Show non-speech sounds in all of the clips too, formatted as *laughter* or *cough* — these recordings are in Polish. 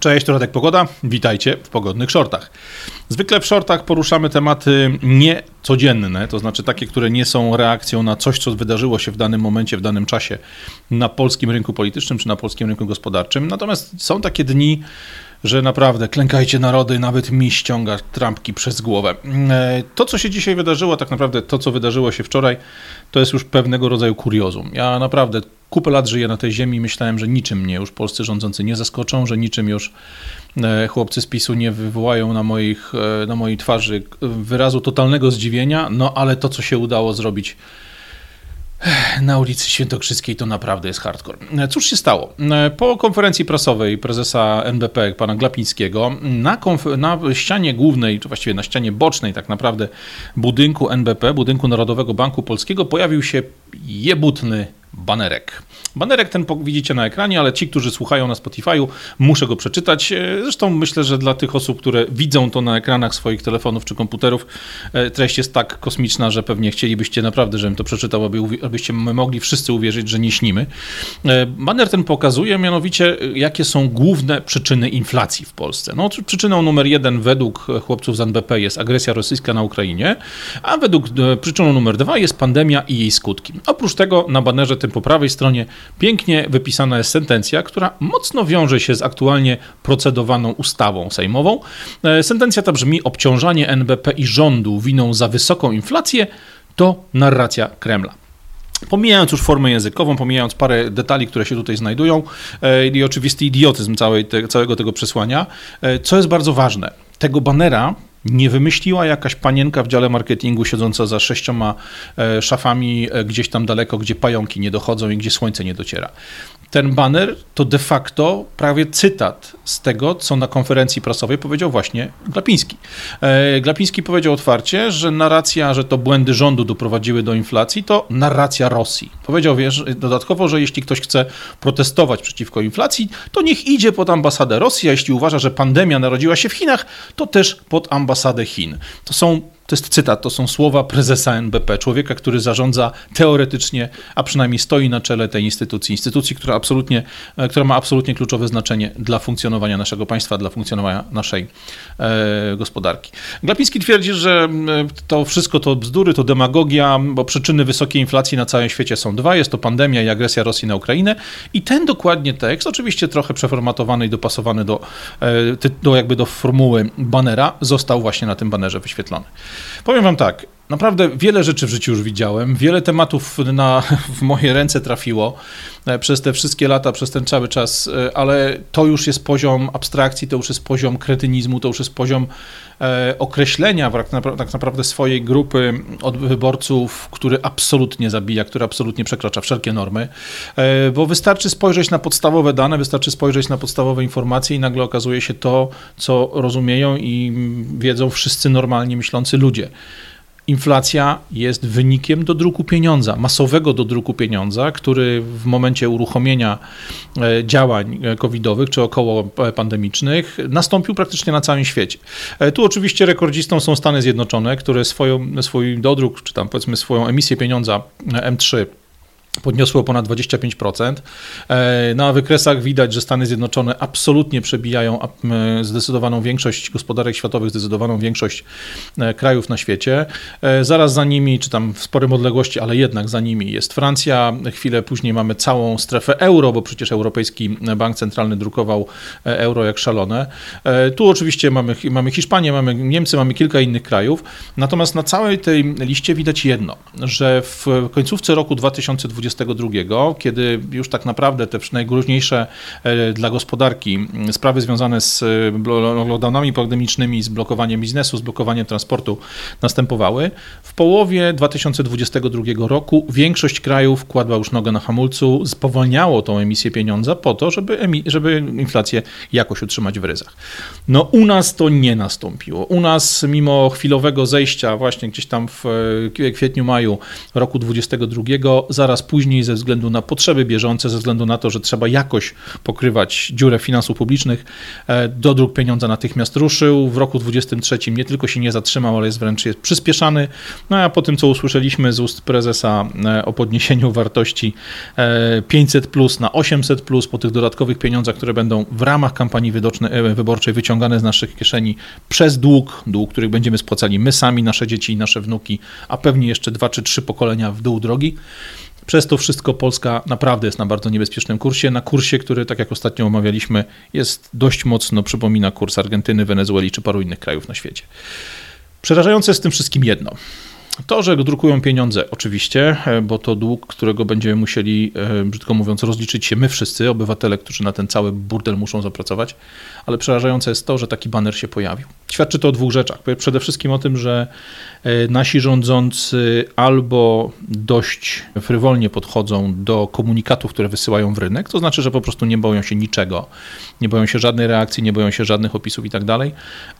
Cześć, to Radek Pogoda. Witajcie w pogodnych shortach. Zwykle w shortach poruszamy tematy niecodzienne, to znaczy takie, które nie są reakcją na coś, co wydarzyło się w danym momencie, w danym czasie na polskim rynku politycznym czy na polskim rynku gospodarczym. Natomiast są takie dni, że naprawdę klękajcie narody, nawet mi ściąga trampki przez głowę. E, to, co się dzisiaj wydarzyło, tak naprawdę to, co wydarzyło się wczoraj, to jest już pewnego rodzaju kuriozum. Ja naprawdę kupę lat żyję na tej ziemi i myślałem, że niczym mnie już polscy rządzący nie zaskoczą, że niczym już e, chłopcy z PiSu nie wywołają na, moich, e, na mojej twarzy wyrazu totalnego zdziwienia, no ale to, co się udało zrobić na ulicy Świętokrzyskiej to naprawdę jest hardcore. Cóż się stało? Po konferencji prasowej prezesa NBP, pana Glapińskiego, na, na ścianie głównej, czy właściwie na ścianie bocznej tak naprawdę budynku NBP, budynku Narodowego Banku Polskiego pojawił się jebutny banerek. Banerek ten widzicie na ekranie, ale ci, którzy słuchają na Spotify'u, muszę go przeczytać. E, zresztą myślę, że dla tych osób, które widzą to na ekranach swoich telefonów czy komputerów, e, treść jest tak kosmiczna, że pewnie chcielibyście naprawdę, żebym to przeczytał, aby, abyście mogli wszyscy uwierzyć, że nie śnimy. E, baner ten pokazuje mianowicie, jakie są główne przyczyny inflacji w Polsce. No, przyczyną numer jeden według chłopców z NBP jest agresja rosyjska na Ukrainie, a według przyczyną numer dwa jest pandemia i jej skutki. Oprócz tego na banerze po prawej stronie pięknie wypisana jest sentencja, która mocno wiąże się z aktualnie procedowaną ustawą sejmową. E, sentencja ta brzmi: obciążanie NBP i rządu winą za wysoką inflację to narracja Kremla. Pomijając już formę językową, pomijając parę detali, które się tutaj znajdują e, i oczywisty idiotyzm całej te, całego tego przesłania, e, co jest bardzo ważne, tego banera nie wymyśliła jakaś panienka w dziale marketingu siedząca za sześcioma e, szafami e, gdzieś tam daleko, gdzie pająki nie dochodzą i gdzie słońce nie dociera ten banner to de facto prawie cytat z tego, co na konferencji prasowej powiedział właśnie Glapiński. E, Glapiński powiedział otwarcie, że narracja, że to błędy rządu doprowadziły do inflacji, to narracja Rosji. Powiedział wiesz, dodatkowo, że jeśli ktoś chce protestować przeciwko inflacji, to niech idzie pod ambasadę Rosji, a jeśli uważa, że pandemia narodziła się w Chinach, to też pod ambasadę Chin. To są to jest cytat, to są słowa prezesa NBP, człowieka, który zarządza teoretycznie, a przynajmniej stoi na czele tej instytucji. Instytucji, która, absolutnie, e, która ma absolutnie kluczowe znaczenie dla funkcjonowania naszego państwa, dla funkcjonowania naszej e, gospodarki. Glapiński twierdzi, że e, to wszystko to bzdury, to demagogia, bo przyczyny wysokiej inflacji na całym świecie są dwa. Jest to pandemia i agresja Rosji na Ukrainę. I ten dokładnie tekst, oczywiście trochę przeformatowany i dopasowany do, e, do jakby do formuły banera, został właśnie na tym banerze wyświetlony. Powiem Wam tak, naprawdę wiele rzeczy w życiu już widziałem, wiele tematów na, *laughs* w moje ręce trafiło e, przez te wszystkie lata, przez ten cały czas, e, ale to już jest poziom abstrakcji, to już jest poziom kretynizmu, to już jest poziom e, określenia tak naprawdę swojej grupy od wyborców, który absolutnie zabija, który absolutnie przekracza wszelkie normy, bo wystarczy spojrzeć na podstawowe dane, wystarczy spojrzeć na podstawowe informacje i nagle okazuje się to, co rozumieją i wiedzą wszyscy normalnie myślący ludzie inflacja jest wynikiem do druku pieniądza, masowego do druku pieniądza, który w momencie uruchomienia e, działań e, covidowych czy około pandemicznych nastąpił praktycznie na całym świecie. E, tu oczywiście rekordzistą są Stany Zjednoczone, które swoją, swój dodruk, czy tam powiedzmy swoją emisję pieniądza M3 podniosło ponad 25%. E, na wykresach widać, że Stany Zjednoczone absolutnie przebijają zdecydowaną większość gospodarek światowych, zdecydowaną większość e, krajów na świecie. E, zaraz za nimi, czy tam w sporym odległości, ale jednak za nimi jest Francja. Chwilę później mamy całą strefę euro, bo przecież Europejski Bank Centralny drukował euro jak szalone. Tu oczywiście mamy, mamy Hiszpanię, mamy Niemcy, mamy kilka innych krajów. Natomiast na całej tej liście widać jedno, że w końcówce roku 2020 2022, kiedy już tak naprawdę te najgroźniejsze e, dla gospodarki sprawy związane z e, lockdownami pandemicznymi, z blokowaniem biznesu, z blokowaniem transportu następowały, w połowie 2022 roku większość krajów kładła już nogę na hamulcu, spowalniało tą emisję pieniądza po to, żeby, żeby inflację jakoś utrzymać w ryzach. No u nas to nie nastąpiło. U nas mimo chwilowego zejścia właśnie gdzieś tam w e, kwietniu, maju roku 2022 zaraz później później ze względu na potrzeby bieżące, ze względu na to, że trzeba jakoś pokrywać dziurę finansów publicznych. E, dodruk pieniądza natychmiast ruszył. W roku 2023 nie tylko się nie zatrzymał, ale jest wręcz jest przyspieszany. No a po tym, co usłyszeliśmy z ust prezesa e, o podniesieniu wartości 500 plus na 800 plus, po tych dodatkowych pieniądzach, które będą w ramach kampanii wyborczej wyciągane z naszych kieszeni przez dług, dług, który będziemy spłacali my sami, nasze dzieci i nasze wnuki, a pewnie jeszcze dwa czy trzy pokolenia w dół drogi. Przez to wszystko Polska naprawdę jest na bardzo niebezpiecznym kursie, na kursie, który, tak jak ostatnio omawialiśmy, jest dość mocno przypomina kurs Argentyny, Wenezueli czy paru innych krajów na świecie. Przerażające jest tym wszystkim jedno. To, że drukują pieniądze, oczywiście, e, bo to dług, którego będziemy musieli, e, brzydko mówiąc, rozliczyć się my wszyscy, obywatele, którzy na ten cały burdel muszą zapracować, ale przerażające jest to, że taki baner się pojawił. Świadczy to o dwóch rzeczach. Przede wszystkim o tym, że e, nasi rządzący albo dość frywolnie podchodzą do komunikatów, które wysyłają w rynek, to znaczy, że po prostu nie boją się niczego, nie boją się żadnej reakcji, nie boją się żadnych opisów i tak dalej,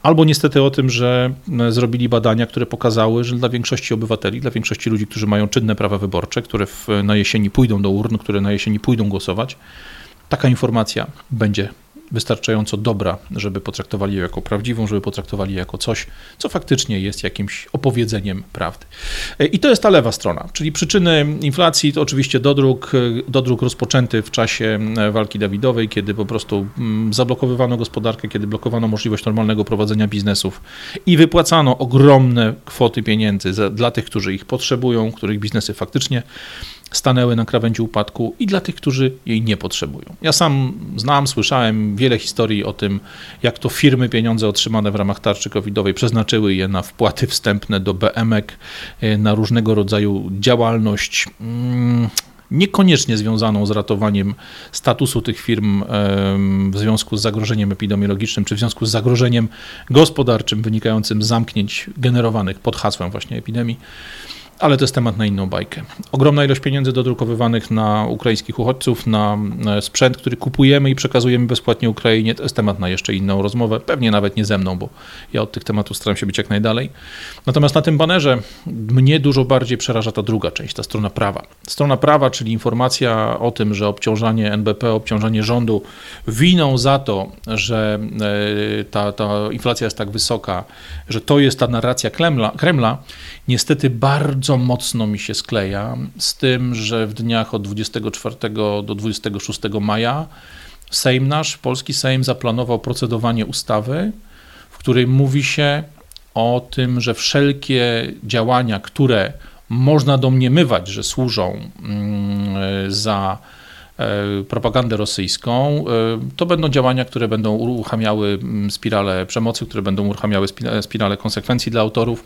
albo niestety o tym, że zrobili badania, które pokazały, że dla większości obywateli, dla większości ludzi, którzy mają czynne prawa wyborcze, które w, na jesieni pójdą do urn, które na jesieni pójdą głosować, taka informacja będzie wystarczająco dobra, żeby potraktowali ją jako prawdziwą, żeby potraktowali jako coś, co faktycznie jest jakimś opowiedzeniem prawdy. E, I to jest ta lewa strona, czyli przyczyny inflacji to oczywiście dodruk, e, dodruk rozpoczęty w czasie walki Dawidowej, kiedy po prostu zablokowywano gospodarkę, kiedy blokowano możliwość normalnego prowadzenia biznesów i wypłacano ogromne kwoty pieniędzy dla tych, którzy ich potrzebują, których biznesy faktycznie stanęły na krawędzi upadku i dla tych, którzy jej nie potrzebują. Ja sam znam, słyszałem wiele historii o tym, jak to firmy pieniądze otrzymane w ramach tarczy covidowej przeznaczyły je na wpłaty wstępne do BMK, e, na różnego rodzaju działalność. Mm, niekoniecznie związaną z ratowaniem statusu tych firm w związku z zagrożeniem epidemiologicznym, czy w związku z zagrożeniem gospodarczym wynikającym z zamknięć generowanych pod hasłem właśnie epidemii ale to jest temat na inną bajkę. Ogromna ilość pieniędzy dodrukowywanych na ukraińskich uchodźców, na sprzęt, który kupujemy i przekazujemy bezpłatnie Ukrainie, to jest temat na jeszcze inną rozmowę, pewnie nawet nie ze mną, bo ja od tych tematów staram się być jak najdalej. Natomiast na tym banerze mnie dużo bardziej przeraża ta druga część, ta strona prawa. Strona prawa, czyli informacja o tym, że obciążanie NBP, obciążanie rządu winą za to, że e, ta, ta inflacja jest tak wysoka, że to jest ta narracja Kremla, Kremla niestety bardzo mocno mi się skleja z tym, że w dniach od 24 do 26 maja Sejm nasz, polski Sejm zaplanował procedowanie ustawy, w której mówi się o tym, że wszelkie działania, które można domniemywać, że służą mm, za propagandę rosyjską, e, to będą działania, które będą uruchamiały mm, spirale przemocy, które będą uruchamiały spirale konsekwencji dla autorów.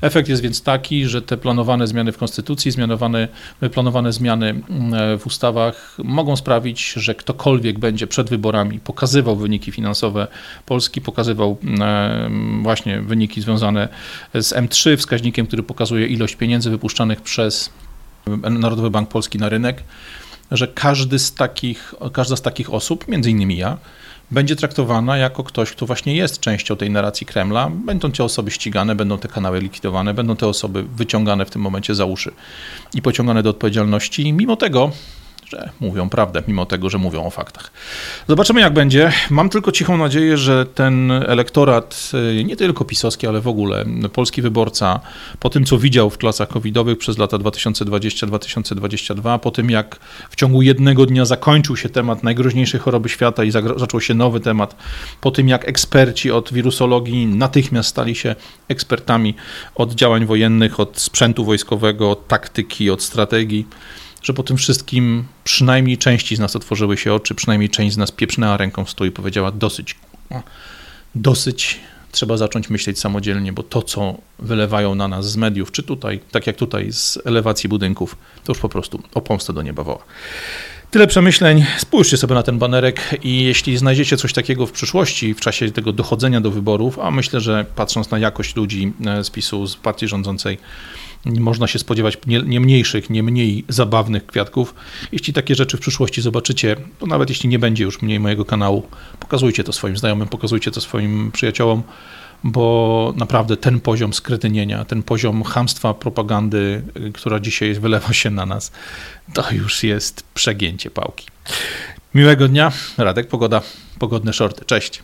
Efekt jest więc taki, że te planowane zmiany w konstytucji, zmianowane, planowane zmiany mm, e, w ustawach mogą sprawić, że ktokolwiek będzie przed wyborami pokazywał wyniki finansowe Polski, pokazywał mm, właśnie wyniki związane z M3, wskaźnikiem, który pokazuje ilość pieniędzy wypuszczanych przez Narodowy Bank Polski na rynek że każdy z takich, każda z takich osób, między innymi ja, będzie traktowana jako ktoś, kto właśnie jest częścią tej narracji Kremla. Będą te osoby ścigane, będą te kanały likwidowane, będą te osoby wyciągane w tym momencie za uszy i pociągane do odpowiedzialności. Mimo tego że mówią prawdę, mimo tego, że mówią o faktach. Zobaczymy, jak będzie. Mam tylko cichą nadzieję, że ten elektorat, y, nie tylko pisowski, ale w ogóle polski wyborca, po tym, co widział w klasach covidowych przez lata 2020-2022, po tym, jak w ciągu jednego dnia zakończył się temat najgroźniejszej choroby świata i zaczął się nowy temat, po tym, jak eksperci od wirusologii natychmiast stali się ekspertami od działań wojennych, od sprzętu wojskowego, od taktyki, od strategii, że po tym wszystkim przynajmniej części z nas otworzyły się oczy, przynajmniej część z nas pieprznęła ręką w stół i powiedziała dosyć, dosyć, trzeba zacząć myśleć samodzielnie, bo to, co wylewają na nas z mediów, czy tutaj, tak jak tutaj z elewacji budynków, to już po prostu o pomstę do nieba woła. Tyle przemyśleń. Spójrzcie sobie na ten banerek i jeśli znajdziecie coś takiego w przyszłości, w czasie tego dochodzenia do wyborów, a myślę, że patrząc na jakość ludzi z PiSu, z partii rządzącej, można się spodziewać nie, nie, mniejszych, nie mniej zabawnych kwiatków. Jeśli takie rzeczy w przyszłości zobaczycie, to nawet jeśli nie będzie już mniej mojego kanału, pokazujcie to swoim znajomym, pokazujcie to swoim przyjaciołom, bo naprawdę ten poziom skretynienia, ten poziom hamstwa propagandy, y, która dzisiaj wylewa się na nas, to już jest przegięcie pałki. Miłego dnia, Radek Pogoda, pogodne shorty. Cześć.